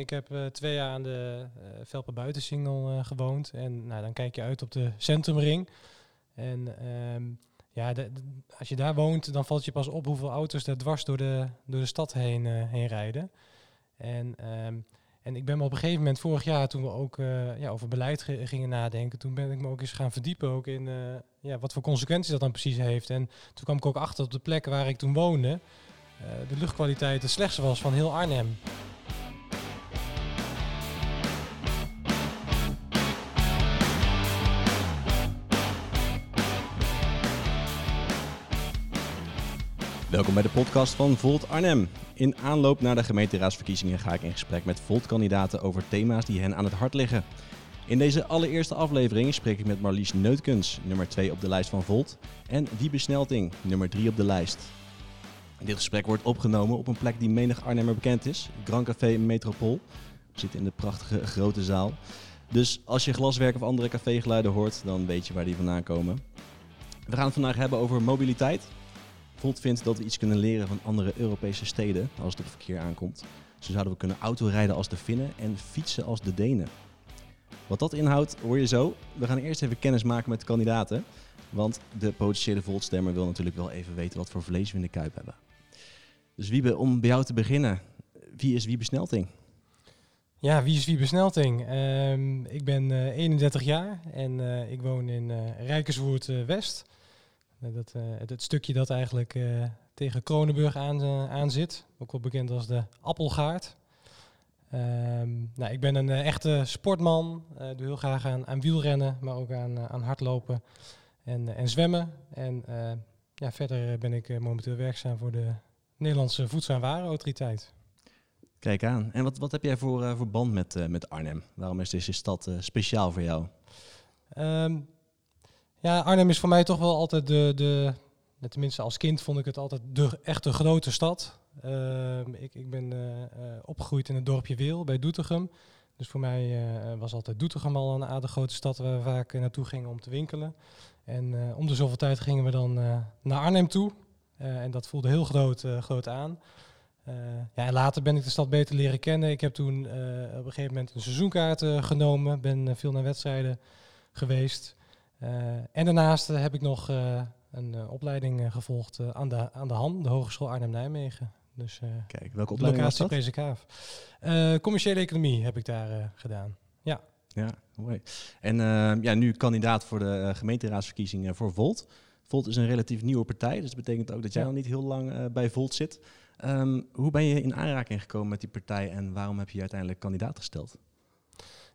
Ik heb eh, twee jaar aan de uh, Velpen Buitensingel uh, gewoond. En nou, dan kijk je uit op de centrumring. En ehm, ja, als je daar woont, dan valt je pas op hoeveel auto's daar dwars door de, door de stad heen, heen rijden. En, ehm, en ik ben me op een gegeven moment, vorig jaar, toen we ook ja, over beleid gingen nadenken, toen ben ik me ook eens gaan verdiepen ook in ja, wat voor consequenties dat dan precies heeft. En toen kwam ik ook achter op de plek waar ik toen woonde, de luchtkwaliteit het slechtste was van heel Arnhem. Welkom bij de podcast van Volt Arnhem. In aanloop naar de gemeenteraadsverkiezingen ga ik in gesprek met Volt-kandidaten over thema's die hen aan het hart liggen. In deze allereerste aflevering spreek ik met Marlies Neutkens, nummer 2 op de lijst van Volt, en Wiebe Snelting, nummer 3 op de lijst. Dit gesprek wordt opgenomen op een plek die menig Arnhemmer bekend is, Grand Café Metropool. We zitten in de prachtige grote zaal. Dus als je glaswerk of andere cafégeluiden hoort, dan weet je waar die vandaan komen. We gaan het vandaag hebben over mobiliteit, Volt vindt dat we iets kunnen leren van andere Europese steden als het op verkeer aankomt. Zo zouden we kunnen autorijden als de Finnen en fietsen als de Denen. Wat dat inhoudt hoor je zo. We gaan eerst even kennis maken met de kandidaten. Want de potentiële Voltstemmer wil natuurlijk wel even weten wat voor vlees we in de kuip hebben. Dus Wiebe, om bij jou te beginnen. Wie is Wiebe Snelting? Ja, wie is Wiebe Snelting? Ehm, ik ben uh, eh, 31 jaar en uh, ik woon in uh, West. Eh, dat, uh, het, stukje dat eigenlijk uh, tegen Kronenburg aan, aan zit. Ook wel bekend als de Appelgaard. Um, nou, ik ben een echte sportman. doe heel graag aan, aan wielrennen, maar ook aan, aan hardlopen en, en zwemmen. En ja, verder ben ik momenteel werkzaam voor de Nederlandse Voedsel- en Warenautoriteit. Kijk aan. En wat, wat heb jij voor, voor band met, met Arnhem? Waarom is deze stad speciaal voor jou? Um, ja, Arnhem is voor mij toch wel altijd de, de tenminste als kind vond ik het altijd de echte grote stad. Uh, ik, ik ben uh, opgegroeid in het dorpje Weel bij Doetinchem. Dus voor mij uh, was altijd Doetinchem al een aardig grote stad waar we vaak naartoe gingen om te winkelen. En om de zoveel tijd gingen we dan naar Arnhem toe. en dat voelde heel groot, groot aan. ja, en later ben ik de stad beter leren kennen. Ik heb toen op een gegeven moment een seizoenkaart genomen. Ben veel naar wedstrijden geweest. Eh, en daarnaast eh, heb ik nog eh, een opleiding gevolgd aan, de, aan de HAN, de Hogeschool Arnhem-Nijmegen. Dus, Kijk, welke opleiding was dat? Uh, commerciële economie heb ik daar gedaan. Ja. Ja, mooi. En ja, nu kandidaat voor de gemeenteraadsverkiezingen voor Volt. Volt is een relatief nieuwe partij, dus dat betekent ook dat jij ja. nog niet heel lang bij Volt zit. Um, hoe ben je in aanraking gekomen met die partij en waarom heb je je uiteindelijk kandidaat gesteld?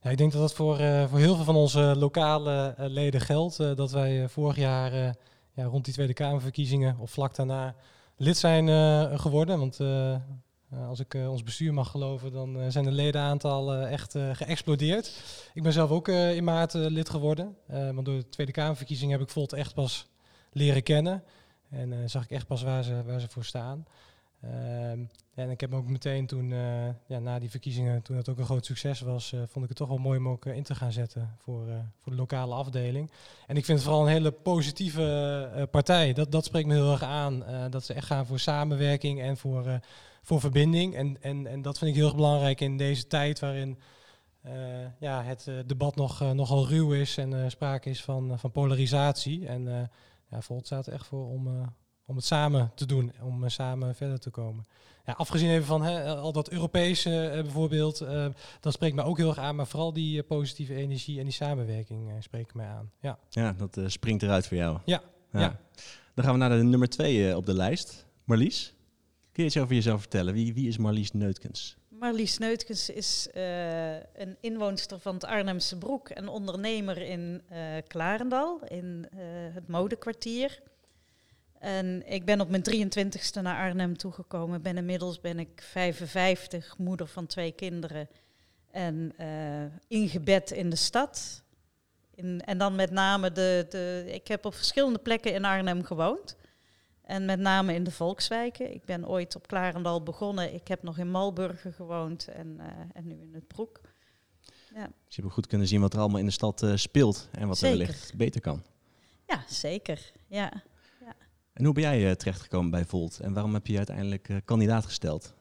Ja, ik denk dat dat voor, uh, voor heel veel van onze lokale uh, leden geldt. Uh, dat wij vorig jaar ja, rond die Tweede Kamerverkiezingen of vlak daarna lid zijn geworden. Want als ik ons bestuur mag geloven, dan zijn de ledenaantallen echt geëxplodeerd. Ik ben zelf ook in maart lid geworden. want door de Tweede Kamerverkiezingen heb ik Volt echt pas leren kennen. En zag ik echt pas waar ze, waar ze voor staan. Ehm, en ik heb ook meteen toen, uh, ja, na die verkiezingen, toen het ook een groot succes was, uh, vond ik het toch wel mooi om ook uh, in te gaan zetten voor, voor de lokale afdeling. En ik vind het vooral een hele positieve partij. Dat, dat spreekt me heel erg aan. dat ze echt gaan voor samenwerking en voor, voor verbinding. En, en, en dat vind ik heel erg belangrijk in deze tijd waarin ja, het debat nog, nogal ruw is en sprake is van, van polarisatie. En ja, Volt staat echt voor om om het samen te doen, om uh, samen verder te komen. Ja, afgezien even van hè, al dat Europese uh, bijvoorbeeld, uh, dat spreekt me ook heel erg aan, maar vooral die positieve energie en die samenwerking spreekt mij aan. Ja, ja dat springt eruit voor jou. Ja. ja. Dan gaan we naar de nummer twee op de lijst. Marlies, kun je iets over jezelf vertellen? Wie, wie is Marlies Neutkens? Marlies Neutkens is een inwoonster van het Arnhemse Broek en ondernemer in Klarendal, in het modekwartier. En ik ben op mijn 23ste naar Arnhem toegekomen. Ben inmiddels ben ik 55, moeder van twee kinderen. En uh, ingebed in de stad. In, en dan met name de, de. Ik heb op verschillende plekken in Arnhem gewoond. En met name in de volkswijken. Ik ben ooit op Klarendal begonnen. Ik heb nog in Malburgen gewoond en, uh, en nu in het Broek. Ja. Dus je hebt goed kunnen zien wat er allemaal in de stad uh, speelt en wat zeker. er wellicht beter kan. Ja, zeker. Ja. En hoe ben jij uh, terechtgekomen bij Volt en waarom heb je, uiteindelijk uh, kandidaat gesteld?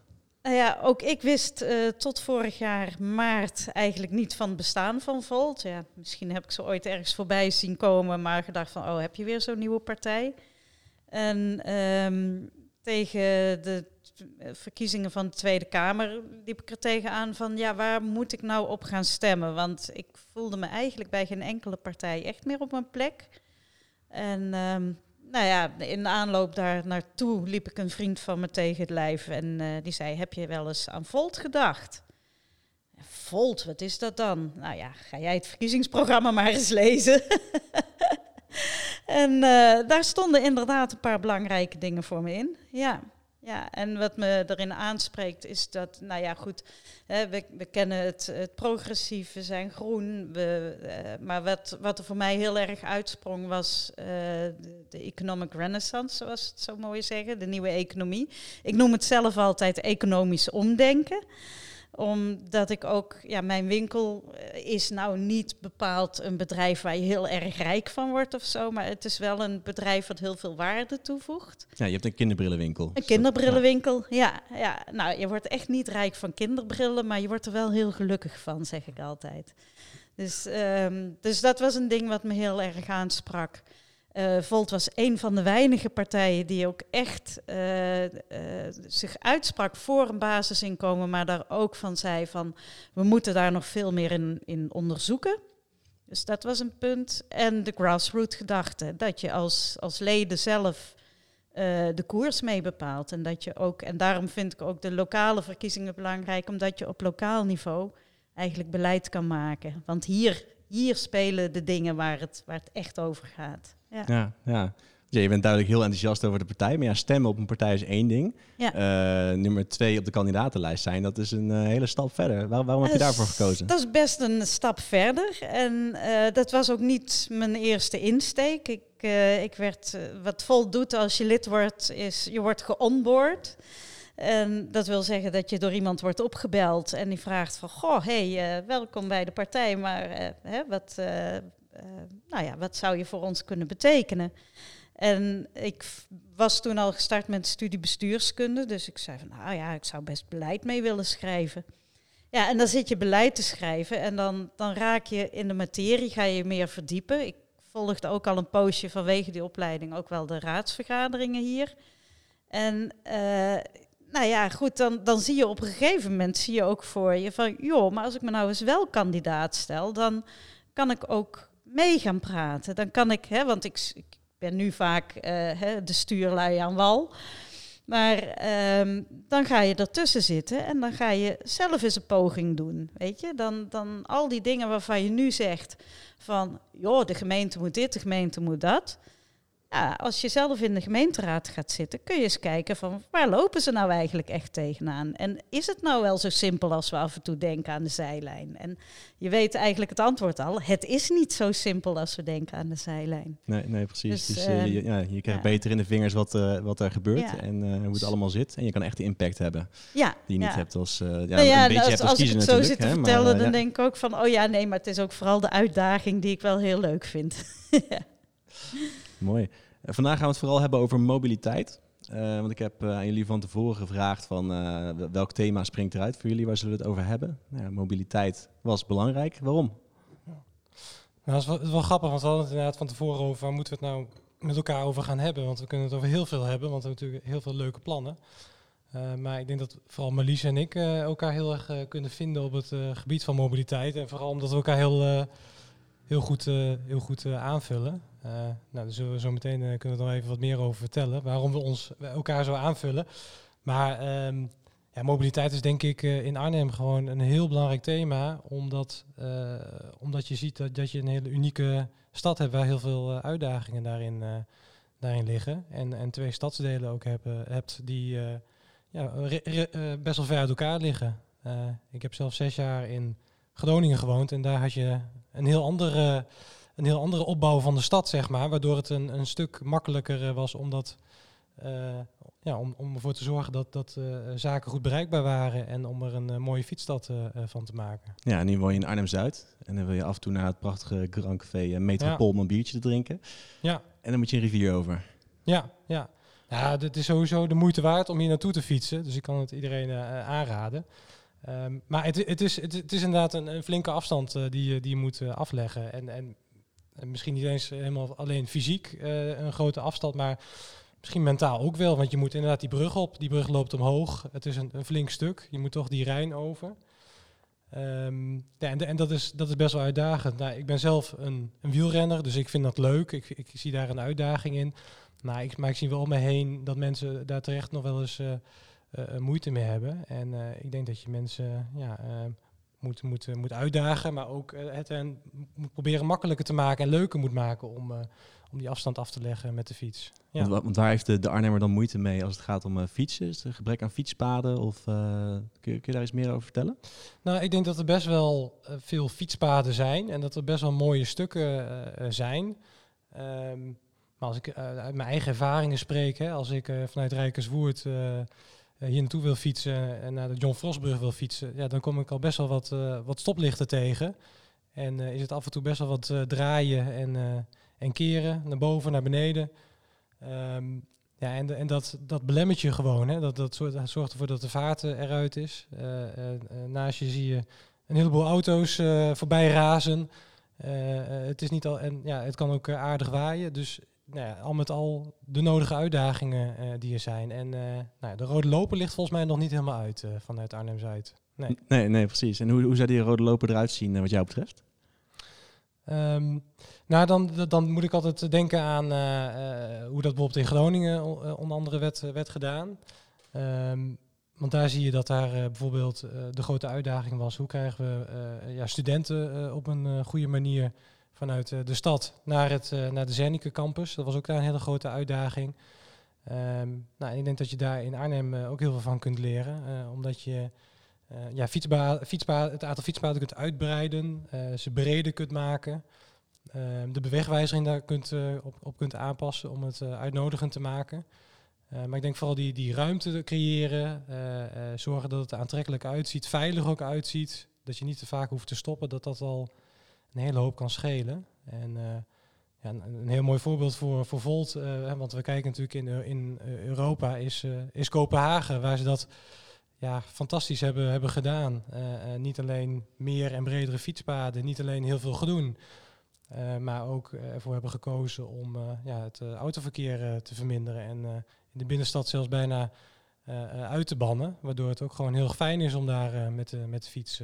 Nou ja, ook ik wist uh, tot vorig jaar maart eigenlijk niet van het bestaan van Volt. Ja, misschien heb ik ze ooit ergens voorbij zien komen, maar gedacht van, oh, heb je weer zo'n nieuwe partij? En um, tegen de verkiezingen van de Tweede Kamer liep ik er tegenaan van, ja, waar moet ik nou op gaan stemmen? Want ik voelde me eigenlijk bij geen enkele partij echt meer op mijn plek. En um, nou ja, in de aanloop daar naartoe liep ik een vriend van me tegen het lijf en uh, die zei, heb je wel eens aan Volt gedacht? Volt, wat is dat dan? Nou ja, ga jij het verkiezingsprogramma maar eens lezen. en uh, daar stonden inderdaad een paar belangrijke dingen voor me in. Ja. Ja, en wat me erin aanspreekt is dat, nou ja, goed, hè, we, we kennen het, het progressief, we zijn groen, we, uh, maar wat, wat er voor mij heel erg uitsprong was uh, de, de, economic renaissance, zoals het zo mooi zeggen, de nieuwe economie. Ik noem het zelf altijd economisch omdenken omdat ik ook, ja, mijn winkel eh, is nou niet bepaald een bedrijf waar je heel erg rijk van wordt of zo. Maar het is wel een bedrijf wat heel veel waarde toevoegt. Ja, je hebt een kinderbrillenwinkel. Een kinderbrillenwinkel, ja. ja. Nou, je wordt echt niet rijk van kinderbrillen, maar je wordt er wel heel gelukkig van, zeg ik altijd. Dus, um, dus dat was een ding wat me heel erg aansprak. Uh, Volt was een van de weinige partijen die ook echt uh, uh, zich uitsprak voor een basisinkomen, maar daar ook van zei van we moeten daar nog veel meer in, in onderzoeken. Dus dat was een punt. En de grassroot gedachte, dat je als, als leden zelf de koers mee bepaalt. En dat je ook, en daarom vind ik ook de lokale verkiezingen belangrijk, omdat je op lokaal niveau eigenlijk beleid kan maken. Want hier, hier spelen de dingen waar het, waar het echt over gaat. Ja. ja, ja. je bent duidelijk heel enthousiast over de partij. Maar ja, stemmen op een partij is één ding. Ja. Uh, nummer twee op de kandidatenlijst zijn, dat is een uh, hele stap verder. Waar, waarom heb je daarvoor gekozen? Dat is best een stap verder. En uh, dat was ook niet mijn eerste insteek. Ik, ik werd, wat Vol doet als je lid wordt, is je wordt geonboard. En dat wil zeggen dat je door iemand wordt opgebeld en die vraagt van, goh, hey, welkom bij de partij, maar hè, wat, nou ja, wat zou je voor ons kunnen betekenen? En ik was toen al gestart met studie bestuurskunde, dus ik zei van, nou ja, ik zou best beleid mee willen schrijven. Ja, en dan zit je beleid te schrijven en dan, dan raak je in de materie, ga je meer verdiepen. Ik volgde ook al een poosje vanwege die opleiding ook wel de raadsvergaderingen hier. En uh, nou ja, goed, dan, dan zie je op een gegeven moment zie je ook voor je van, joh, maar als ik me nou eens wel kandidaat stel, dan kan ik ook mee gaan praten. Dan kan ik, hè, want ik, ik ben nu vaak uh, hè, de stuurlui aan wal. Maar um, dan ga je ertussen zitten en dan ga je zelf eens een poging doen. Weet je, dan, dan al die dingen waarvan je nu zegt van, joh, de gemeente moet dit, de gemeente moet dat. Ja, als je zelf in de gemeenteraad gaat zitten, kun je eens kijken van waar lopen ze nou eigenlijk echt tegenaan? En is het nou wel zo simpel als we af en toe denken aan de zijlijn? En je weet eigenlijk het antwoord al. Het is niet zo simpel als we denken aan de zijlijn. Nee, nee precies. Dus, dus uh, je, ja, je krijgt beter in de vingers wat, uh, wat er gebeurt en uh, hoe het allemaal zit. En je kan echt de impact hebben ja, die je niet hebt als, ja, nou ja, een beetje als, hebt als, als ik het zo zit te hè, vertellen, maar, dan denk ik ook van, oh ja, nee, maar het is ook vooral de uitdaging die ik wel heel leuk vind. Mooi. Eh, vandaag gaan we het vooral hebben over mobiliteit. Uh, want ik heb uh, aan jullie van tevoren gevraagd van uh, welk thema springt eruit voor jullie, waar zullen we het over hebben? Nou, mobiliteit was belangrijk. Waarom? Nou, dat is wel, is wel, grappig, want we hadden het inderdaad van tevoren over waar moeten we het nou met elkaar over gaan hebben. Want we kunnen het over heel veel hebben, want we hebben natuurlijk heel veel leuke plannen. maar ik denk dat vooral Marlies en ik elkaar heel erg kunnen vinden op het gebied van mobiliteit. En vooral omdat we elkaar heel, heel goed, heel goed aanvullen. Uh, nou, daar zullen we zo meteen uh, kunnen we nog even wat meer over vertellen. Waarom we ons elkaar zo aanvullen. Maar um, ja, mobiliteit is denk ik uh, in Arnhem gewoon een heel belangrijk thema. Omdat, omdat je ziet dat, dat je een hele unieke stad hebt waar heel veel uitdagingen daarin, daarin liggen. En, en twee stadsdelen ook hebben, hebt die ja, best wel ver uit elkaar liggen. ik heb zelf zes jaar in Groningen gewoond en daar had je een heel andere een heel andere opbouw van de stad, zeg maar. Waardoor het een, een stuk makkelijker eh, was om, dat, uh, ja, om, om ervoor te zorgen dat, dat uh, zaken goed bereikbaar waren en om er een mooie fietsstad van te maken. Ja, en nu woon je in Arnhem-Zuid en dan wil je af en toe naar het prachtige Grand Café Metropool om een biertje te drinken. Ja. En dan moet je een rivier over. Ja, ja. Ja, het is sowieso de moeite waard om hier naartoe te fietsen. Dus ik kan het iedereen uh, aanraden. Um, maar het, het, is, het, het, is inderdaad een, een flinke afstand uh, die, die je moet uh, afleggen. En, en, en, misschien niet eens helemaal alleen fysiek een grote afstand, maar misschien mentaal ook wel. Want je moet inderdaad die brug op. Die brug loopt omhoog. Het is een, flink stuk. Je moet toch die Rijn over. Um, ja, en, dat, is, dat is best wel uitdagend. Nou, ik ben zelf een, een wielrenner, dus ik vind dat leuk. Ik, ik zie daar een uitdaging in. Maar ik zie wel om me heen dat mensen daar terecht nog wel eens uh, uh, moeite mee hebben. En ik denk dat je mensen ja, moet, moet, moet uitdagen, maar ook het en moet proberen makkelijker te maken en leuker moet maken om, om die afstand af te leggen met de fiets. Ja. Want, want waar heeft de, de Arnhemmer dan moeite mee als het gaat om fietsen? Is er gebrek aan fietspaden of kun je, kun, je, daar iets meer over vertellen? Nou, ik denk dat er best wel veel fietspaden zijn en dat er best wel mooie stukken zijn. Um, maar als ik uit mijn eigen ervaringen spreek, hè, als ik vanuit Rijkerswoerd hier naartoe wil fietsen en naar de John Frostbrug wil fietsen, ja, dan kom ik al best wel wat, wat stoplichten tegen. En is het af en toe best wel wat draaien en, en keren, naar boven, naar beneden. Um, ja, en, en dat, dat belemmert je gewoon. Hè. Dat, dat zorgt ervoor dat de vaart eruit is. naast je zie je een heleboel auto's voorbij razen. het is niet al en ja, het kan ook aardig waaien. Dus nou ja, al met al de nodige uitdagingen uh, die er zijn. En uh, nou, de rode loper ligt volgens mij nog niet helemaal uit uh, vanuit Arnhem-Zuid. Nee. nee, nee, precies. En hoe, hoe zou die rode loper eruit zien wat jou betreft? Um, nou, dan, dan moet ik altijd denken aan hoe dat bijvoorbeeld in Groningen onder andere werd, werd gedaan. Um, want daar zie je dat daar bijvoorbeeld de grote uitdaging was. Hoe krijgen we ja, studenten op een goede manier vanuit uh, de stad naar, het, uh, naar de Zernike campus. Dat was ook daar een hele grote uitdaging. Um, nou, ik denk dat je daar in Arnhem uh, ook heel veel van kunt leren. omdat je ja, fietsba fietsba het aantal fietspaden kunt uitbreiden, ze breder kunt maken. Ehm, de bewegwijzering daar kunt, op, op kunt aanpassen om het uitnodigend te maken. maar ik denk vooral die, die ruimte creëren, zorgen dat het aantrekkelijk uitziet, veilig ook uitziet. Dat je niet te vaak hoeft te stoppen, dat dat al een hele hoop kan schelen. En uh, ja, een, heel mooi voorbeeld voor, voor Volt, uh, want we kijken natuurlijk in, in Europa, is, is Kopenhagen, waar ze dat ja, fantastisch hebben, hebben gedaan. niet alleen meer en bredere fietspaden, niet alleen heel veel gedoen, maar ook ervoor hebben gekozen om ja, het autoverkeer te verminderen en in de binnenstad zelfs bijna uit te bannen, waardoor het ook gewoon heel fijn is om daar met, met de fiets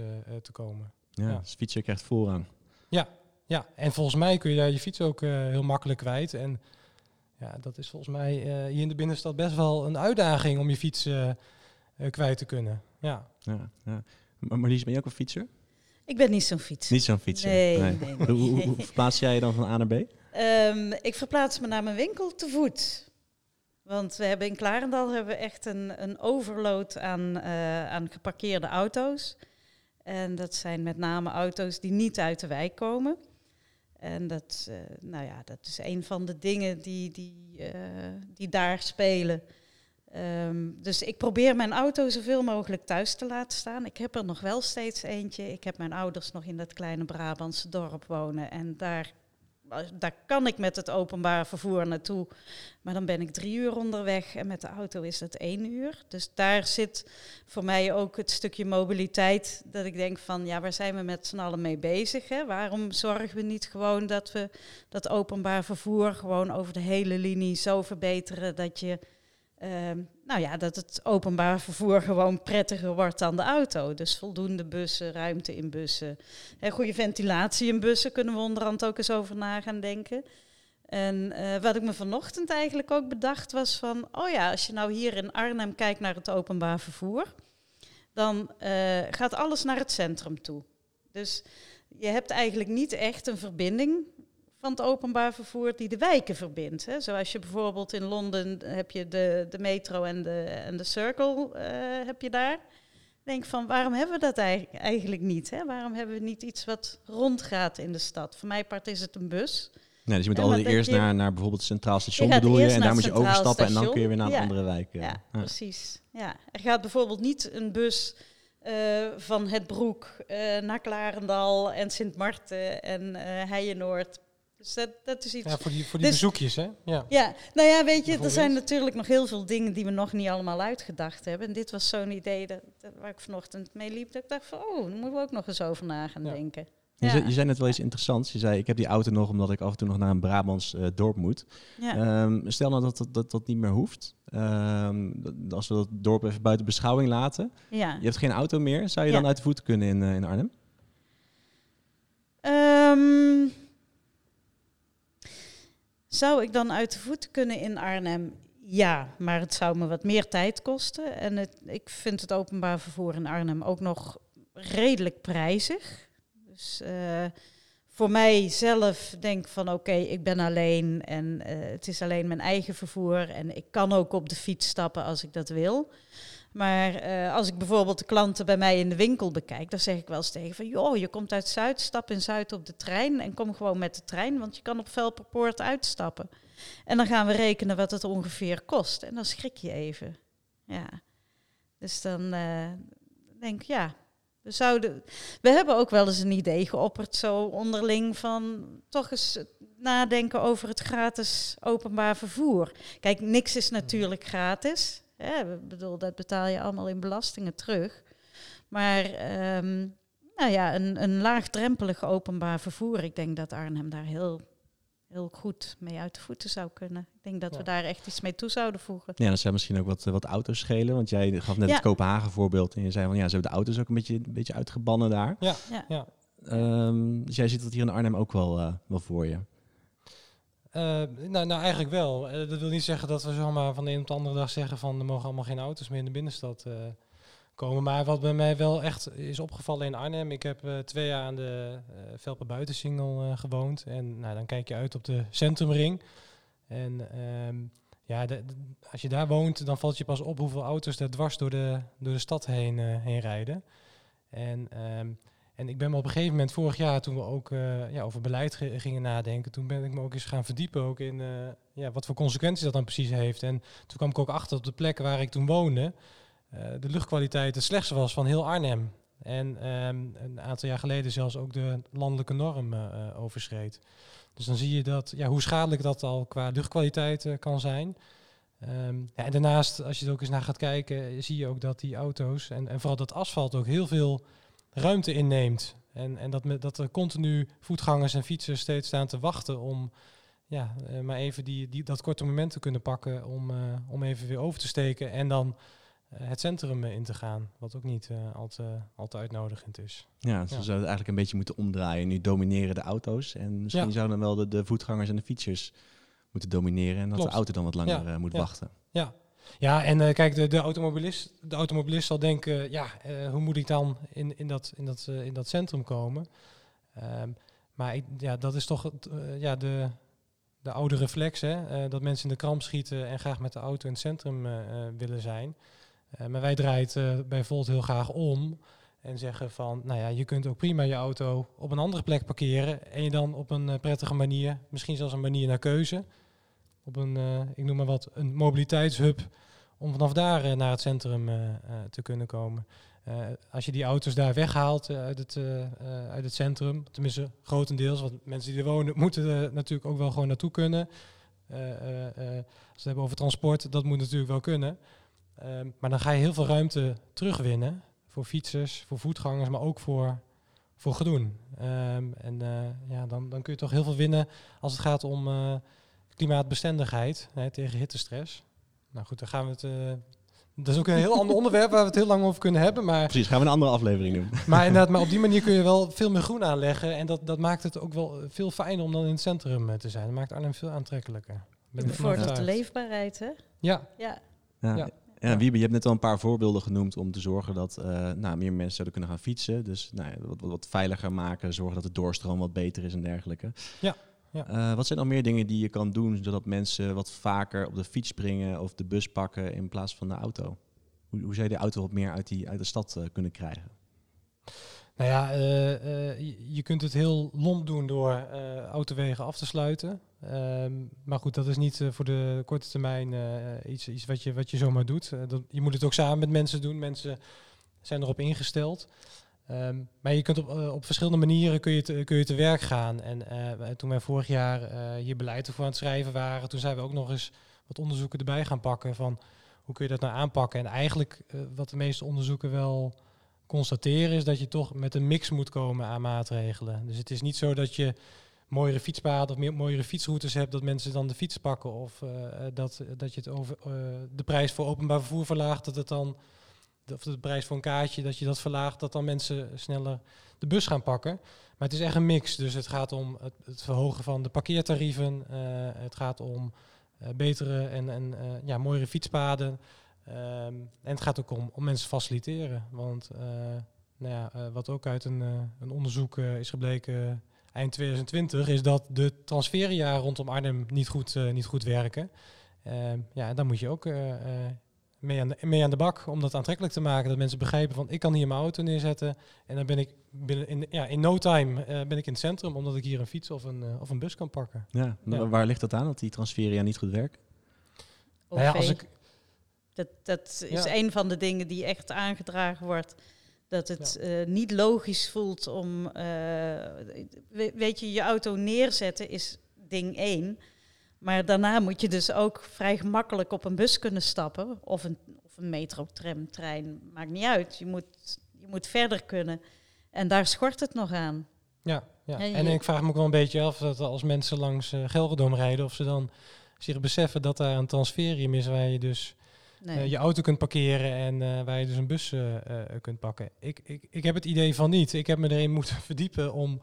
te komen. Ja, ja. Dus fietsen krijgt voorrang. Ja, ja, en volgens mij kun je daar je fiets ook uh, heel makkelijk kwijt. En ja, dat is volgens mij uh, hier in de binnenstad best wel een uitdaging om je fiets uh, kwijt te kunnen. Ja. ja, ja. Maar Marlies, ben je ook een fietser? Ik ben niet zo'n fietser. Niet zo'n fietser? Nee, nee. nee, nee. Hoe, hoe, hoe, verplaats jij je dan van A naar B? Um, ik verplaats me naar mijn winkel te voet. Want we hebben in Klarendal hebben we echt een, een overload aan, aan geparkeerde auto's. En dat zijn met name auto's die niet uit de wijk komen. En dat, uh, nou ja, dat is een van de dingen die, die, uh, die daar spelen. Um, dus ik probeer mijn auto zoveel mogelijk thuis te laten staan. Ik heb er nog wel steeds eentje. Ik heb mijn ouders nog in dat kleine Brabantse dorp wonen. En daar daar kan ik met het openbaar vervoer naartoe. Maar dan ben ik drie uur onderweg en met de auto is het één uur. Dus daar zit voor mij ook het stukje mobiliteit. Dat ik denk van ja, waar zijn we met z'n allen mee bezig? Hè? Waarom zorgen we niet gewoon dat we dat openbaar vervoer gewoon over de hele linie zo verbeteren dat je Um, nou ja, dat het openbaar vervoer gewoon prettiger wordt dan de auto. Dus voldoende bussen, ruimte in bussen. Goede ventilatie in bussen kunnen we onderhand ook eens over na gaan denken. En uh, wat ik me vanochtend eigenlijk ook bedacht was van... oh ja, als je nou hier in Arnhem kijkt naar het openbaar vervoer... dan uh, gaat alles naar het centrum toe. Dus je hebt eigenlijk niet echt een verbinding van het openbaar vervoer die de wijken verbindt. Hè. Zoals je bijvoorbeeld in Londen heb je de, de metro en de, en de circle uh, heb je daar. Denk van waarom hebben we dat eigenlijk niet? Hè? Waarom hebben we niet iets wat rondgaat in de stad? Voor mij part is het een bus. Nee, dus je moet allereerst naar, naar bijvoorbeeld het Centraal Station bedoel je, en daar moet je overstappen station. en dan kun je weer naar een ja. andere wijk. Ja, ja, precies. Ja. Er gaat bijvoorbeeld niet een bus uh, van Het Broek uh, naar Klarendal en Sint Maarten en uh, Heijenoord Dus dat, dat is iets... Ja, voor die, voor die Dus- bezoekjes, hè? Ja. Ja, nou ja, weet je, er zijn natuurlijk nog heel veel dingen die we nog niet allemaal uitgedacht hebben. En dit was zo'n idee dat, dat- waar ik vanochtend mee liep. Dat ik dacht van, oh, daar moeten we ook nog eens over na gaan Ja. denken. Je, zei, je zei net wel iets interessants. Je zei, ik heb die auto nog omdat ik af en toe nog naar een Brabants eh, dorp moet. Ja. Ehm, stel nou dat dat, dat dat niet meer hoeft. Ehm, dat- als we dat dorp even buiten beschouwing laten. ja. Je hebt geen auto meer. Zou je Ja. dan uit de voeten kunnen in, eh, in Arnhem? Ehm, zou ik dan uit de voeten kunnen in Arnhem? Ja, maar het zou me wat meer tijd kosten. En het, ik vind het openbaar vervoer in Arnhem ook nog redelijk prijzig. Dus eh, voor mij zelf denk van oké, ik ben alleen en eh, het is alleen mijn eigen vervoer. En ik kan ook op de fiets stappen als ik dat wil. Maar eh, als ik bijvoorbeeld de klanten bij mij in de winkel bekijk, dan zeg ik wel eens tegen van, joh, je komt uit Zuid, stap in Zuid op de trein en kom gewoon met de trein, want je kan op Velperpoort uitstappen. En dan gaan we rekenen wat het ongeveer kost. En dan schrik je even. Ja. Dus dan eh, denk ik, ja, we zouden. We hebben ook wel eens een idee geopperd, zo onderling, van toch eens nadenken over het gratis openbaar vervoer. Kijk, niks is natuurlijk gratis. Hè? Ik bedoel, dat betaal je allemaal in belastingen terug. Maar ehm, nou ja, een, een laagdrempelig openbaar vervoer. Ik denk dat Arnhem daar heel, heel goed mee uit de voeten zou kunnen. Ik denk dat Ja. we daar echt iets mee toe zouden voegen. Ja, dat zou misschien ook wat, wat auto's schelen. Want jij gaf net Ja. het Kopenhagen voorbeeld. En je zei van ja, ze hebben de auto's ook een beetje, een beetje uitgebannen daar. Ja, Ja. ja. Ehm, dus jij ziet dat hier in Arnhem ook wel, eh, wel voor je. Eh, nou, nou, eigenlijk wel. Eh, dat wil niet zeggen dat we zomaar van de een op de andere dag zeggen van er mogen allemaal geen auto's meer in de binnenstad eh, komen. Maar wat bij mij wel echt is opgevallen in Arnhem, ik heb twee jaar aan de Velpen Buitensingel gewoond. En nou, dan kijk je uit op de centrumring. En ehm, ja, als je daar woont, dan valt je pas op hoeveel auto's er dwars door de, door de stad heen, heen rijden. En, ehm, en ik ben me op een gegeven moment, vorig jaar, toen we ook eh, ja, over beleid ge- gingen nadenken, toen ben ik me ook eens gaan verdiepen ook in eh, ja, wat voor consequenties dat dan precies heeft. En toen kwam ik ook achter op de plek waar ik toen woonde, eh, de luchtkwaliteit het slechtste was van heel Arnhem. En ehm, een aantal jaar geleden zelfs ook de landelijke norm overschreed. Dus dan zie je dat, ja, hoe schadelijk dat al qua luchtkwaliteit kan zijn. Ehm, ja, en daarnaast, als je er ook eens naar gaat kijken, zie je ook dat die auto's en, en vooral dat asfalt ook heel veel ruimte inneemt. En, en dat, met, dat er continu voetgangers en fietsers steeds staan te wachten om ja, eh, maar even die, die, dat korte moment te kunnen pakken om, eh, om even weer over te steken en dan eh, het centrum in te gaan. Wat ook niet al, te, al te uitnodigend is. Ja, dus Ja. we zouden het eigenlijk een beetje moeten omdraaien. Nu domineren de auto's. En misschien Ja. zouden dan wel de, de voetgangers en de fietsers moeten domineren. En dat Klopt. de auto dan wat langer Ja, moet ja. wachten. Ja, ja en eh, kijk, de, de, automobilist, de automobilist zal denken, ja, eh, hoe moet ik dan in, in, dat, in, dat, eh, in dat centrum komen? Ehm, maar ik, ja, dat is toch ja, de, de oude reflex, hè? dat mensen in de kramp schieten en graag met de auto in het centrum willen zijn. Maar wij draaien het bij Volt heel graag om en zeggen van, nou ja, je kunt ook prima je auto op een andere plek parkeren en je dan op een prettige manier, misschien zelfs een manier naar keuze, op een, eh, ik noem maar wat, een mobiliteitshub om vanaf daar eh, naar het centrum eh, te kunnen komen. Als je die auto's daar weghaalt uit, het, uit het centrum, tenminste grotendeels, want mensen die er wonen moeten er natuurlijk ook wel gewoon naartoe kunnen. Als we het hebben over transport, dat moet natuurlijk wel kunnen. Ehm, maar dan ga je heel veel ruimte terugwinnen voor fietsers, voor voetgangers, maar ook voor, voor gedoen. Ehm, en ja, dan, dan kun je toch heel veel winnen als het gaat om klimaatbestendigheid hè, tegen hittestress. Nou goed, dan gaan we het. eh, dat is ook een heel ander onderwerp waar we het heel lang over kunnen hebben. Maar, Precies, gaan we een andere aflevering doen. maar inderdaad, maar op die manier kun je wel veel meer groen aanleggen. En dat, dat maakt het ook wel veel fijner om dan in het centrum eh, te zijn. Dat maakt Arnhem veel aantrekkelijker. Bevordert de leefbaarheid, hè? Ja, Ja. Ja. Ja. Ja. Wiebe, je hebt net al een paar voorbeelden genoemd om te zorgen dat eh, nou, meer mensen zouden kunnen gaan fietsen. Dus nou, ja, wat, wat, wat veiliger maken, zorgen dat de doorstroom wat beter is en dergelijke. Ja, ja. Eh, wat zijn nog meer dingen die je kan doen zodat mensen wat vaker op de fiets springen of de bus pakken in plaats van de auto? Hoe, hoe zou je de auto wat meer uit, die, uit de stad eh, kunnen krijgen? nou ja, eh, je, kunt het heel lomp doen door autowegen af te sluiten. Ehm, maar goed, dat is niet voor de korte termijn iets, iets wat, je, wat je zomaar doet. Dat, je moet het ook samen met mensen doen. Mensen zijn erop ingesteld. Ehm, maar je kunt op, eh, op verschillende manieren kun je, te, kun je te werk gaan. En eh, toen wij vorig jaar hier beleid ervoor aan het schrijven waren, toen zijn we ook nog eens wat onderzoeken erbij gaan pakken van hoe kun je dat nou aanpakken. En eigenlijk wat de meeste onderzoeken wel constateren is dat je toch met een mix moet komen aan maatregelen. Dus het is niet zo dat je mooiere fietspaden of meer, mooiere fietsroutes hebt, dat mensen dan de fiets pakken. Of dat, dat je het over de prijs voor openbaar vervoer verlaagt, dat het dan of de prijs voor een kaartje, dat je dat verlaagt, dat dan mensen sneller de bus gaan pakken. Maar het is echt een mix. Dus het gaat om het, het verhogen van de parkeertarieven. Uh, het gaat om uh, betere en, en uh, ja, mooiere fietspaden. Um, en het gaat ook om, om mensen faciliteren. Want nou ja, wat ook uit een, een onderzoek is gebleken eind 2020, is dat de transferia rondom Arnhem niet goed, niet goed werken. Ehm, ja, dan moet je ook mee aan, de, mee aan de bak om dat aantrekkelijk te maken. Dat mensen begrijpen van ik kan hier mijn auto neerzetten en dan ben ik binnen in, ja, in no time uh, ben ik in het centrum omdat ik hier een fiets of een, uh, of een bus kan pakken. Ja, ja. waar ligt dat aan dat die transferia niet goed werken? Nou ja, als ik dat, dat is ja. een van de dingen die echt aangedragen wordt. Dat het ja. uh, niet logisch voelt om, weet je, je auto neerzetten is ding één. Maar daarna moet je dus ook vrij gemakkelijk op een bus kunnen stappen. Of een, of een metro, tram, trein, maakt niet uit. Je moet, je moet verder kunnen. En daar schort het nog aan. Ja, ja. en ik vraag me ook wel een beetje af dat als mensen langs uh, rijden, of ze dan zich beseffen dat daar een transferium is waar je dus nee. uh, je auto kunt parkeren en uh, waar je dus een bus kunt pakken. Ik, ik, ik heb het idee van niet. Ik heb me erin moeten verdiepen om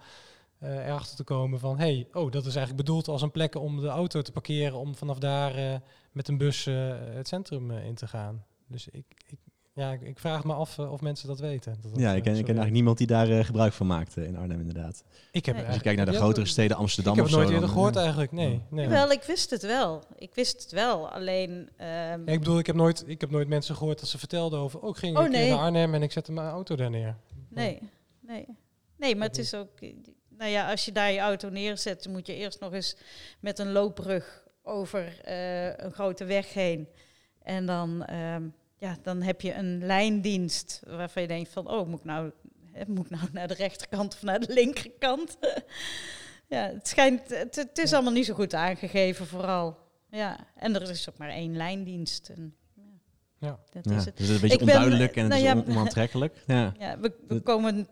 erachter te komen van, hey, oh, dat is eigenlijk bedoeld als een plek om de auto te parkeren, om vanaf daar uh, met een bus uh, het centrum in te gaan. Dus ik, ik, ja, ik vraag me af of mensen dat weten. Dat ja, ik ken, ik ken eigenlijk niemand die daar gebruik van maakt in Arnhem inderdaad. Ik heb Als je kijkt naar de grotere steden, Amsterdam ik of zo. Ik heb het nooit eerder gehoord eigenlijk, nee. nee. Wel, ik wist het wel. Ik wist het wel, alleen... Um... Ja, ik bedoel, ik heb, nooit, ik heb nooit mensen gehoord dat ze vertelden over, oh, ik ging oh, nee. naar Arnhem en ik zette mijn auto daar neer. Nee, nee. Nee, maar het is ook nou ja, als je daar je auto neerzet, moet je eerst nog eens met een loopbrug over uh, een grote weg heen. En dan, um, ja, dan heb je een lijndienst waarvan je denkt van, oh, moet ik nou, hè, moet ik nou naar de rechterkant of naar de linkerkant? ja, het schijnt, het, het, is allemaal niet zo goed aangegeven vooral. Ja, en er is ook maar één lijndienst. En, ja. Dat ja, is het. Dus het is een beetje ik onduidelijk ben, en het nou is ja, onaantrekkelijk. Ja, ja we, we komen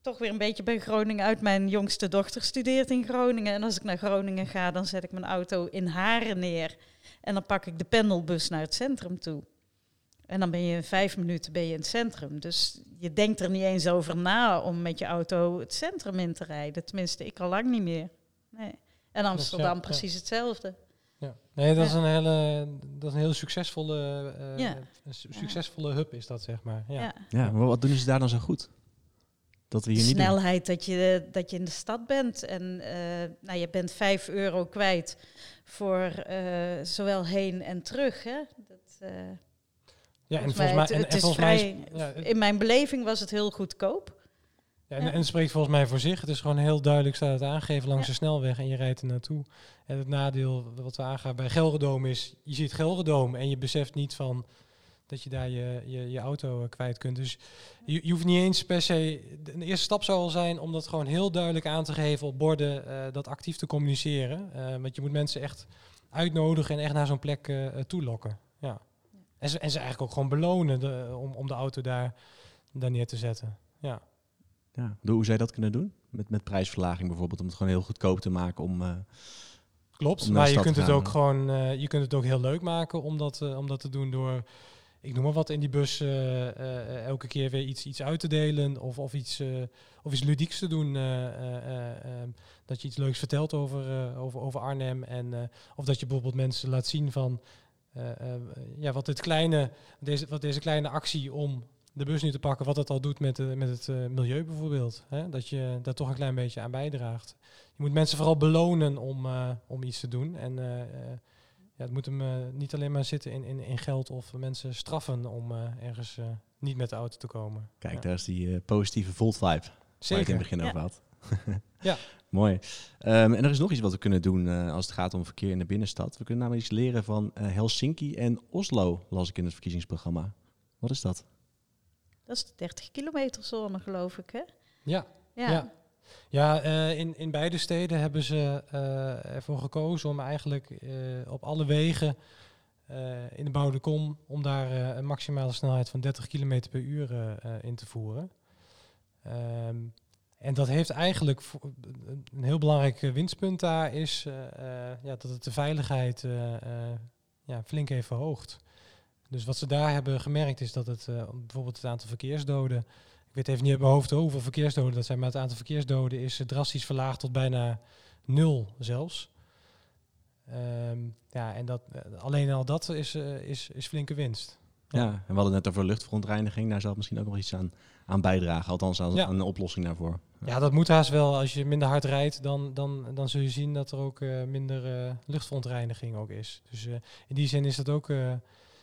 toch weer een beetje bij Groningen uit. Mijn jongste dochter studeert in Groningen. En als ik naar Groningen ga, dan zet ik mijn auto in Haren neer. En dan pak ik de pendelbus naar het centrum toe. En dan ben je in vijf minuten ben je in het centrum. Dus je denkt er niet eens over na om met je auto het centrum in te rijden. Tenminste, ik al lang niet meer. Nee. En Amsterdam ja, precies hetzelfde. Ja. Nee, dat is een hele, dat is een heel succesvolle, uh, ja. een succesvolle hub is dat, zeg maar. Ja. Ja. maar wat doen ze daar dan zo goed? Dat we hier niet snelheid dat je, dat je in de stad bent. En uh, nou, je bent 5 euro kwijt voor uh, zowel heen en terug. Hè? Dat, uh, ja, en volgens mij, het, en, en volgens vrij, mij ja, in mijn beleving was het heel goedkoop. Ja, en, en, het spreekt volgens mij voor zich. Het is gewoon heel duidelijk staat het aangegeven langs de snelweg en je rijdt er naartoe. En het nadeel wat we aangaan bij Gelredome is, je ziet Gelredome en je beseft niet van dat je daar je, je, je auto eh, kwijt kunt. Dus je, je hoeft niet eens per se. De eerste stap zou al zijn om dat gewoon heel duidelijk aan te geven op borden, uh, dat actief te communiceren. Uh, want je moet mensen echt uitnodigen en echt naar zo'n plek uh, toelokken. Ja. En, ze, en ze eigenlijk ook gewoon belonen de, om, om de auto daar, daar neer te zetten. Ja. Ja, hoe zou je dat kunnen doen? Met, met prijsverlaging bijvoorbeeld, om het gewoon heel goedkoop te maken om. Klopt, maar je kunt het ook gewoon, je kunt het ook heel leuk maken om dat, om dat te doen door ik noem maar wat, in die bus uh, uh, elke keer weer iets, iets uit te delen of, of, iets, uh, of iets ludieks te doen. Um, dat je iets leuks vertelt over, over, over Arnhem. En, of dat je bijvoorbeeld mensen laat zien van ja, wat, dit kleine, deze, wat deze kleine actie om de bus nu te pakken, wat het al doet met, met het milieu bijvoorbeeld. Hè? Dat je daar toch een klein beetje aan bijdraagt. Je moet mensen vooral belonen om, om iets te doen. En ja, het moet hem uh, niet alleen maar zitten in, in, in geld of mensen straffen om uh, ergens uh, niet met de auto te komen. Kijk, ja. daar is die positieve Volt vibe. Zeker. Waar ik in het begin ja. over had. ja. Mooi. Um, en er is nog iets wat we kunnen doen als het gaat om verkeer in de binnenstad. We kunnen namelijk iets leren van Helsinki en Oslo, las ik in het verkiezingsprogramma. Wat is dat? Dat is de 30 kilometer zone, geloof ik, hè? Ja, Ja. ja. Ja, eh, in, in beide steden hebben ze eh, ervoor gekozen om eigenlijk eh, op alle wegen in de Bouwde Kom om daar een maximale snelheid van 30 km per uur in te voeren. Ehm, en dat heeft eigenlijk een heel belangrijk winstpunt daar is ja, dat het de veiligheid ja, flink heeft verhoogd. Dus wat ze daar hebben gemerkt is dat het bijvoorbeeld het aantal verkeersdoden ik weet even niet uit mijn hoofd hoeveel verkeersdoden dat zijn, maar het aantal verkeersdoden is eh, drastisch verlaagd tot bijna nul zelfs. Ehm, ja, en dat, eh, alleen al dat is, eh, is, is flinke winst. Ja, en we hadden het net over luchtverontreiniging. Daar zal misschien ook nog iets aan, aan bijdragen. Althans, aan, Ja. aan een oplossing daarvoor. Ja, dat moet haast wel. Als je minder hard rijdt, dan, dan, dan zul je zien dat er ook minder eh, luchtverontreiniging ook is. Dus in die zin is dat ook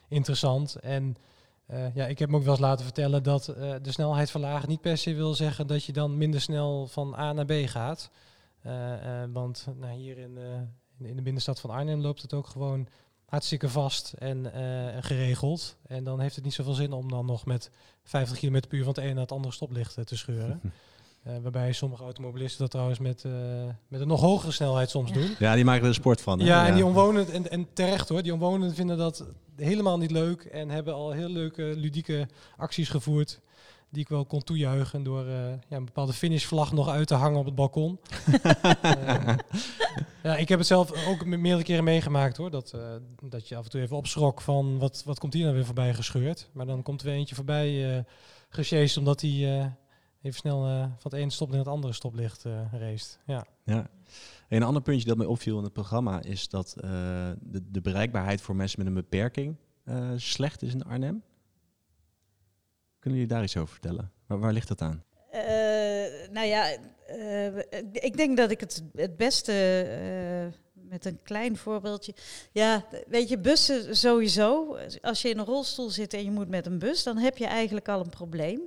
interessant. En eh, ja, ik heb me ook wel eens laten vertellen dat eh, de snelheid verlagen niet per se wil zeggen dat je dan minder snel van A naar B gaat. Eh, want nou, hier in, in, de binnenstad van Arnhem loopt het ook gewoon hartstikke vast en geregeld. En dan heeft het niet zoveel zin om dan nog met 50 km per uur van het ene naar het andere stoplicht te scheuren. Eh, waarbij sommige automobilisten dat trouwens met, eh, met een nog hogere snelheid soms doen. Ja, die maken er een sport van. hè? Ja, en die omwonenden, en, en terecht hoor, die omwonenden vinden dat helemaal niet leuk en hebben al heel leuke ludieke acties gevoerd. Die ik wel kon toejuichen door eh, ja, een bepaalde finishvlag nog uit te hangen op het balkon. Ja, ik heb het zelf ook me- meerdere keren meegemaakt hoor. Dat, eh, dat je af en toe even opschrok van wat, wat komt hier nou weer voorbij gescheurd. Maar dan komt er weer eentje voorbij eh gesjeest omdat hij eh, even snel eh, van het ene stoplicht naar het andere stoplicht eh race. Ja. Ja. Een ander puntje dat mij opviel in het programma is dat eh, de, de bereikbaarheid voor mensen met een beperking eh, slecht is in Arnhem. Kunnen jullie daar iets over vertellen? Waar, waar ligt dat aan? Eh, nou ja, eh, ik denk dat ik het het beste eh, met een klein voorbeeldje. Ja, weet je, bussen sowieso. Als je in een rolstoel zit en je moet met een bus, dan heb je eigenlijk al een probleem.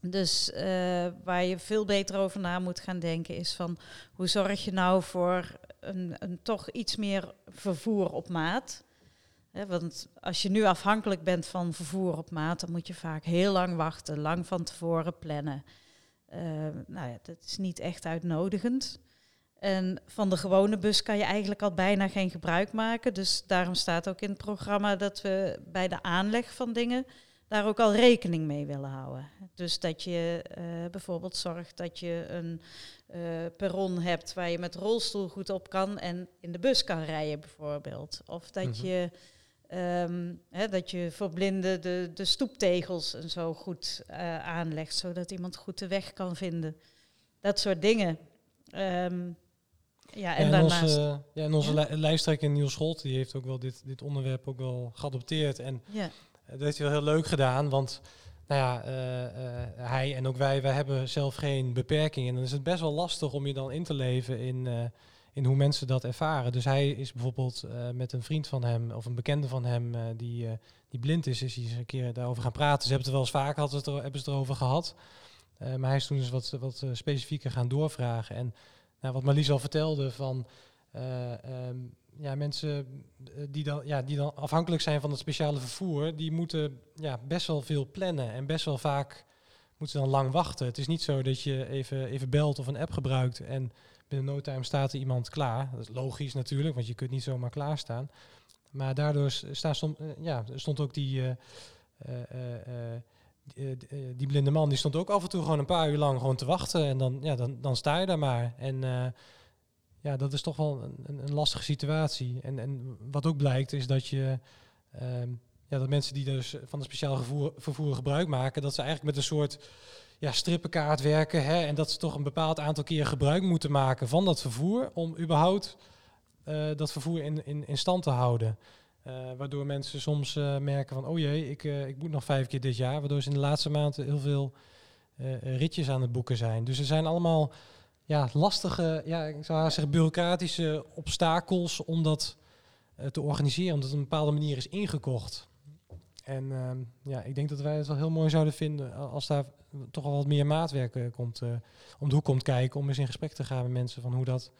Dus eh, waar je veel beter over na moet gaan denken is van hoe zorg je nou voor een, een toch iets meer vervoer op maat. Want als je nu afhankelijk bent van vervoer op maat, dan moet je vaak heel lang wachten, lang van tevoren plannen. Eh, nou ja, dat is niet echt uitnodigend. En van de gewone bus kan je eigenlijk al bijna geen gebruik maken. Dus daarom staat ook in het programma dat we bij de aanleg van dingen daar ook al rekening mee willen houden. Dus dat je eh, bijvoorbeeld zorgt dat je een eh, perron hebt waar je met rolstoel goed op kan en in de bus kan rijden bijvoorbeeld. Of dat Mhm. je Ehm, hè, dat je voor blinden de, de stoeptegels en zo goed eh, aanlegt, zodat iemand goed de weg kan vinden. Dat soort dingen. Ehm, ja, en, en daarnaast. onze, ja, en onze Ja? li- lijsttrekker Niels Scholt, die heeft ook wel dit, dit onderwerp ook wel geadopteerd. En ja, dat heeft hij wel heel leuk gedaan, want nou ja, eh, eh, hij en ook wij, wij hebben zelf geen beperking. En dan is het best wel lastig om je dan in te leven in, eh, in hoe mensen dat ervaren. Dus hij is bijvoorbeeld met een vriend van hem of een bekende van hem die, die blind is, is hij eens een keer daarover gaan praten. Ze hebben het er wel eens vaker hadden het hebben ze het erover gehad. Eh, maar hij is toen eens wat, wat specifieker gaan doorvragen. En nou, wat Marlies al vertelde van eh, ehm, ja, mensen eh, die dan, ja, die dan afhankelijk zijn van het speciale vervoer, die moeten ja, best wel veel plannen en best wel vaak moeten ze dan lang wachten. Het is niet zo dat je even, even belt of een app gebruikt en binnen no time staat er iemand klaar. Dat is logisch natuurlijk, want je kunt niet zomaar klaarstaan. Maar daardoor s- staan stond, eh, ja, stond ook die, eh, die, blinde man, die stond ook af en toe gewoon een paar uur lang gewoon te wachten. En dan, ja, dan, dan sta je daar maar. En ja, dat is toch wel een, een, lastige situatie. En, en wat ook blijkt is dat je... ehm, ja, dat mensen die dus van het speciaal vervoer, vervoer gebruik maken, dat ze eigenlijk met een soort ja, strippenkaart werken. Hè, en dat ze toch een bepaald aantal keer gebruik moeten maken van dat vervoer om überhaupt eh, dat vervoer in, in, stand te houden. Eh, waardoor mensen soms eh, merken van, oh jee, ik, ik moet nog vijf keer dit jaar. Waardoor ze in de laatste maanden heel veel ritjes aan het boeken zijn. Dus er zijn allemaal ja, lastige, ja, ik zou zeggen bureaucratische obstakels om dat eh, te organiseren. Omdat het op een bepaalde manier is ingekocht. En ehm, ja, ik denk dat wij het wel heel mooi zouden vinden als daar toch wel wat meer maatwerk eh, komt, eh, om de hoek komt kijken. Om eens in gesprek te gaan met mensen van hoe dat,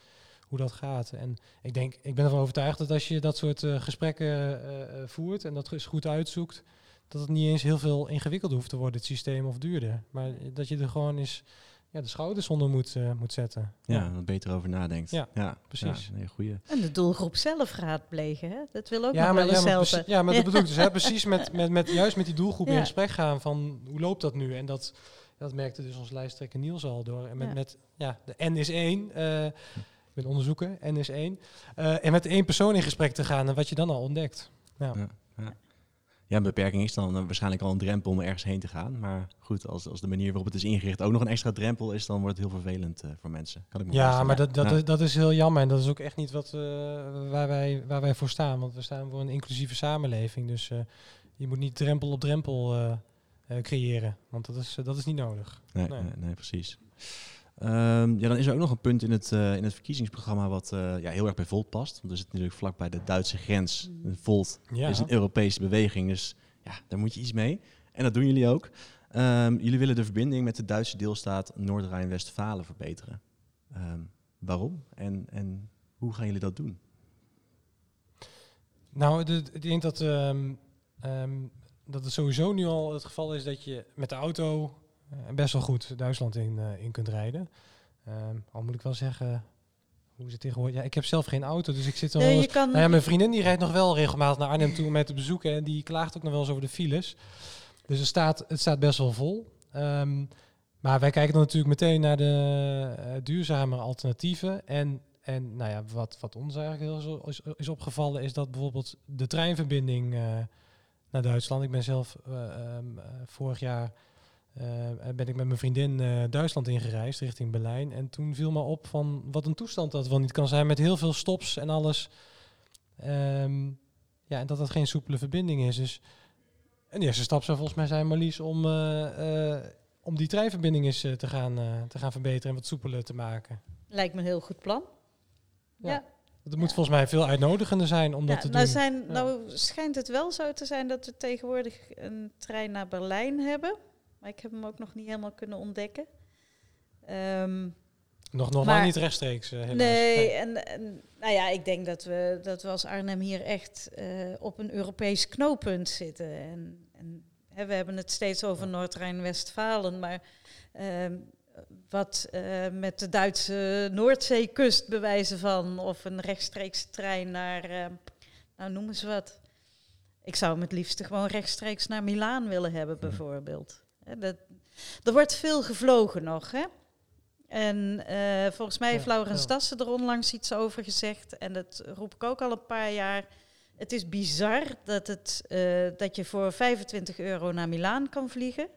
hoe dat gaat. En ik denk, ik ben ervan overtuigd dat als je dat soort gesprekken voert en dat goed uitzoekt, dat het niet eens heel veel ingewikkelder hoeft te worden, het systeem, of duurder. Maar dat je er gewoon eens ja, de schouders onder moet, uh, moet zetten. Ja, wat beter over nadenkt. Ja, ja precies. Ja, nee, goeie. En de doelgroep zelf raadplegen, hè? dat wil ook ja, nog maar, wel ja, maar ja, maar dat bedoel ik dus. Hè, precies met, met, met, juist met die doelgroep in gesprek gaan van hoe loopt dat nu? En dat, dat merkte dus ons lijsttrekker Niels al door. En met, met ja, de N is één. Uh, ik ben onderzoeker, N is één. Uh, en met één persoon in gesprek te gaan en wat je dan al ontdekt. Ja. ja. Ja, een beperking is dan waarschijnlijk al een drempel om ergens heen te gaan. Maar goed, als, als de manier waarop het is ingericht ook nog een extra drempel is, dan wordt het heel vervelend uh, voor mensen. Kan ik me ja, maar dat, dat, Is, dat is heel jammer. En dat is ook echt niet wat, uh, waar, wij, waar wij voor staan. Want we staan voor een inclusieve samenleving. Dus uh, je moet niet drempel op drempel creëren. Want dat is, dat is niet nodig. Nee, nee. nee, nee precies. Um, ja, dan is er ook nog een punt in het, uh, in het verkiezingsprogramma wat uh, ja, heel erg bij Volt past. Want we zitten natuurlijk vlak bij de Duitse grens. Mm. Volt ja. is een Europese beweging, dus ja, daar moet je iets mee. En dat doen jullie ook. Um, jullie willen de verbinding met de Duitse deelstaat Noord-Rijn-Westfalen verbeteren. Um, waarom en, en hoe gaan jullie dat doen? Nou, de, ik denk dat, dat het sowieso nu al het geval is dat je met de auto best wel goed Duitsland in, uh, in kunt rijden. Um, al moet ik wel zeggen, hoe is het tegenwoordig? Ja, ik heb zelf geen auto, dus ik zit er nee, wel nou ja, Mijn vriendin die rijdt nog wel regelmatig naar Arnhem toe om mij te bezoeken. En die klaagt ook nog wel eens over de files. Dus het staat, het staat best wel vol. Um, maar wij kijken dan natuurlijk meteen naar de uh, duurzame alternatieven. En, en nou ja, wat, wat ons eigenlijk heel is, is opgevallen, is dat bijvoorbeeld de treinverbinding uh, naar Duitsland. Ik ben zelf uh, um, vorig jaar ben ik met mijn vriendin uh, Duitsland ingereisd richting Berlijn. En toen viel me op van wat een toestand dat wel niet kan zijn met heel veel stops en alles. Um, ja, en dat dat geen soepele verbinding is. Dus een eerste stap zou volgens mij zijn, Marlies, om, uh, om die treinverbinding eens te, gaan, te gaan verbeteren en wat soepeler te maken. Lijkt me een heel goed plan. Ja. ja. Het moet volgens mij veel uitnodigender zijn om dat te nou doen. Zijn, Nou schijnt het wel zo te zijn dat we tegenwoordig een trein naar Berlijn hebben. Maar ik heb hem ook nog niet helemaal kunnen ontdekken. Um, nog nog maar, niet rechtstreeks, uh, helaas. Nee, en, en, nou ja, ik denk dat we, dat we als Arnhem hier echt uh, op een Europees knooppunt zitten. En, en hè, we hebben het steeds over Noord-Rijn-Westfalen, maar uh, wat uh, met de Duitse Noordzeekust bewijzen van, of een rechtstreeks trein naar, nou noemen ze wat. Ik zou hem het liefst gewoon rechtstreeks naar Milaan willen hebben, bijvoorbeeld. Dat, er wordt veel gevlogen nog, hè? En uh, volgens mij heeft Laurens ja. Dassen er onlangs iets over gezegd. En dat roep ik ook al een paar jaar. Het is bizar dat, het, uh, dat je voor 25 euro naar Milaan kan vliegen.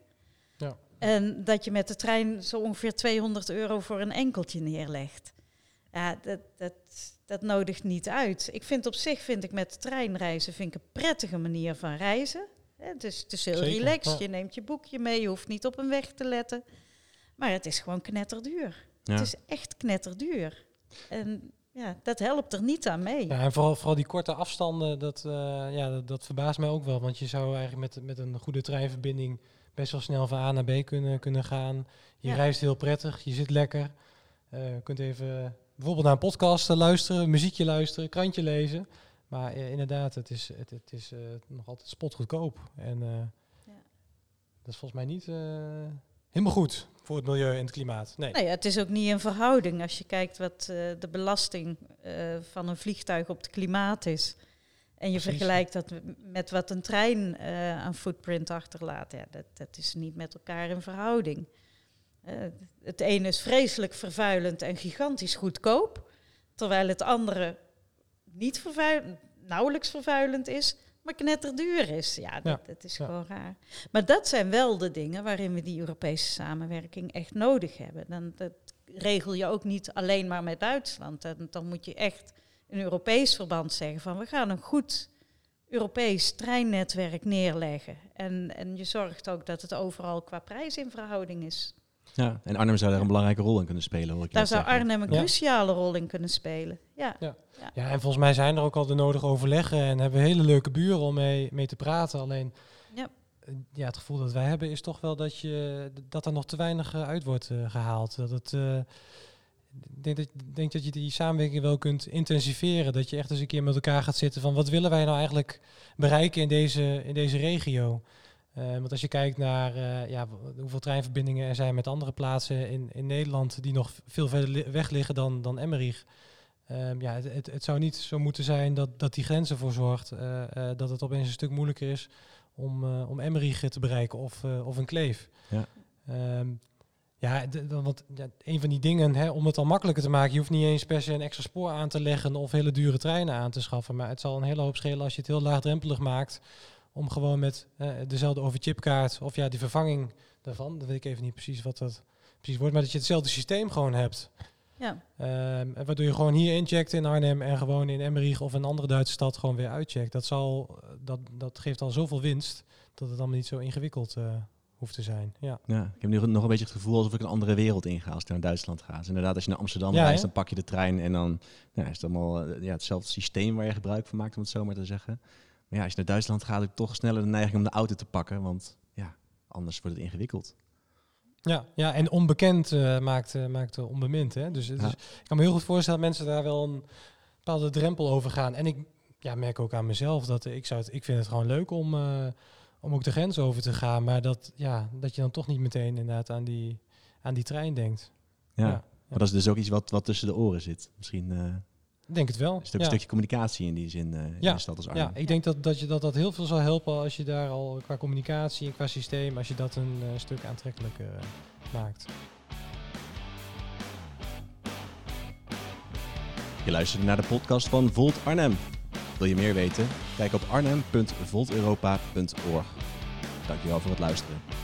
Ja. En dat je met de trein zo ongeveer 200 euro voor een enkeltje neerlegt. Ja, dat, dat, dat nodigt niet uit. Ik vind op zich, vind ik met de trein reizen, vind ik een prettige manier van reizen. Het is, het is heel Zeker, relaxed. Ja. Je neemt je boekje mee, je hoeft niet op een weg te letten. Maar het is gewoon knetterduur. Ja. Het is echt knetterduur. En ja, dat helpt er niet aan mee. Ja, en vooral, vooral die korte afstanden, dat, uh, ja, dat, dat, verbaast mij ook wel. Want je zou eigenlijk met, met een goede treinverbinding best wel snel van A naar B kunnen, kunnen gaan. Je ja. reist heel prettig, je zit lekker. Uh, je kunt even bijvoorbeeld naar een podcast luisteren, muziekje luisteren, krantje lezen. Maar uh, inderdaad, het is, het, het is uh, nog altijd spotgoedkoop. En uh, ja. dat is volgens mij niet helemaal goed voor het milieu en het klimaat. Nee. het is ook niet in verhouding als je kijkt wat de belasting van een vliegtuig op het klimaat is. En je Precies. vergelijkt dat met wat een trein aan footprint achterlaat. Ja, dat, dat is niet met elkaar in verhouding. het ene is vreselijk vervuilend en gigantisch goedkoop. Terwijl het andere niet vervuilend, nauwelijks vervuilend is, maar knetterduur is. Ja, dat, dat is ja. gewoon raar. Maar dat zijn wel de dingen waarin we die Europese samenwerking echt nodig hebben. Dan dat regel je ook niet alleen maar met Duitsland. Dan, dan moet je echt in Europees verband zeggen van we gaan een goed Europees treinnetwerk neerleggen. En, en je zorgt ook dat het overal qua prijs in verhouding is. Ja, en Arnhem zou daar een belangrijke rol in kunnen spelen. Hoor ik daar zou Arnhem een cruciale rol in kunnen spelen. Ja. Ja. ja. En volgens mij zijn er ook al de nodige overleggen en hebben we hele leuke buren om mee, mee te praten. Alleen ja. ja, het gevoel dat wij hebben is toch wel dat, je, dat er nog te weinig uit wordt uh, gehaald. Dat het, uh, ik denk dat, denk dat je die samenwerking wel kunt intensiveren. Dat je echt eens een keer met elkaar gaat zitten van wat willen wij nou eigenlijk bereiken in deze, in deze regio. Want als je kijkt naar ja, hoeveel treinverbindingen er zijn met andere plaatsen in, in Nederland die nog veel verder weg liggen dan, dan Emmerich. Ehm, ja, het, het, het, zou niet zo moeten zijn dat, dat die grenzen ervoor zorgt dat het opeens een stuk moeilijker is om, om Emmerich te bereiken of, of een kleef. Ja. Ehm, ja, want ja, een van die dingen, hè, om het al makkelijker te maken, je hoeft niet eens per se een extra spoor aan te leggen of hele dure treinen aan te schaffen. Maar het zal een hele hoop schelen als je het heel laagdrempelig maakt om gewoon met uh, dezelfde overchipkaart of ja, die vervanging daarvan, dat weet ik even niet precies wat dat precies wordt, maar dat je hetzelfde systeem gewoon hebt. Ja. Um, waardoor je gewoon hier incheckt in Arnhem en gewoon in Emmerich of een andere Duitse stad gewoon weer uitcheckt. Dat, zal, dat, dat geeft al zoveel winst dat het allemaal niet zo ingewikkeld uh, hoeft te zijn. Ja. ja, ik heb nu nog een beetje het gevoel alsof ik een andere wereld inga als ik naar Duitsland ga. Dus inderdaad, als je naar Amsterdam reist, dan pak je de trein en dan nou, is het allemaal eh, ja, hetzelfde systeem waar je gebruik van maakt, om het zo maar te zeggen. Maar ja, als je naar Duitsland gaat, heb ik toch sneller de neiging om de auto te pakken, want ja, anders wordt het ingewikkeld. Ja, ja en onbekend uh, maakt, uh, maakt onbemind. Hè? Dus, dus, ik kan me heel goed voorstellen dat mensen daar wel een bepaalde drempel over gaan. En ik ja, merk ook aan mezelf dat ik, zou het, ik vind het gewoon leuk om om ook de grens over te gaan. Maar dat, ja, dat je dan toch niet meteen inderdaad aan die, aan die trein denkt. Ja, ja. maar dat is dus ook iets wat, wat tussen de oren zit. Misschien... Denk het wel. Is het ook een stukje communicatie in die zin uh, ja. in de stad als Arnhem? Ja, ik denk dat, dat, je, dat dat heel veel zal helpen als je daar al qua communicatie en qua systeem, als je dat een uh, stuk aantrekkelijker maakt. Je luistert naar de podcast van Volt Arnhem. Wil je meer weten? Kijk op arnhem.volteuropa.org. Dankjewel voor het luisteren.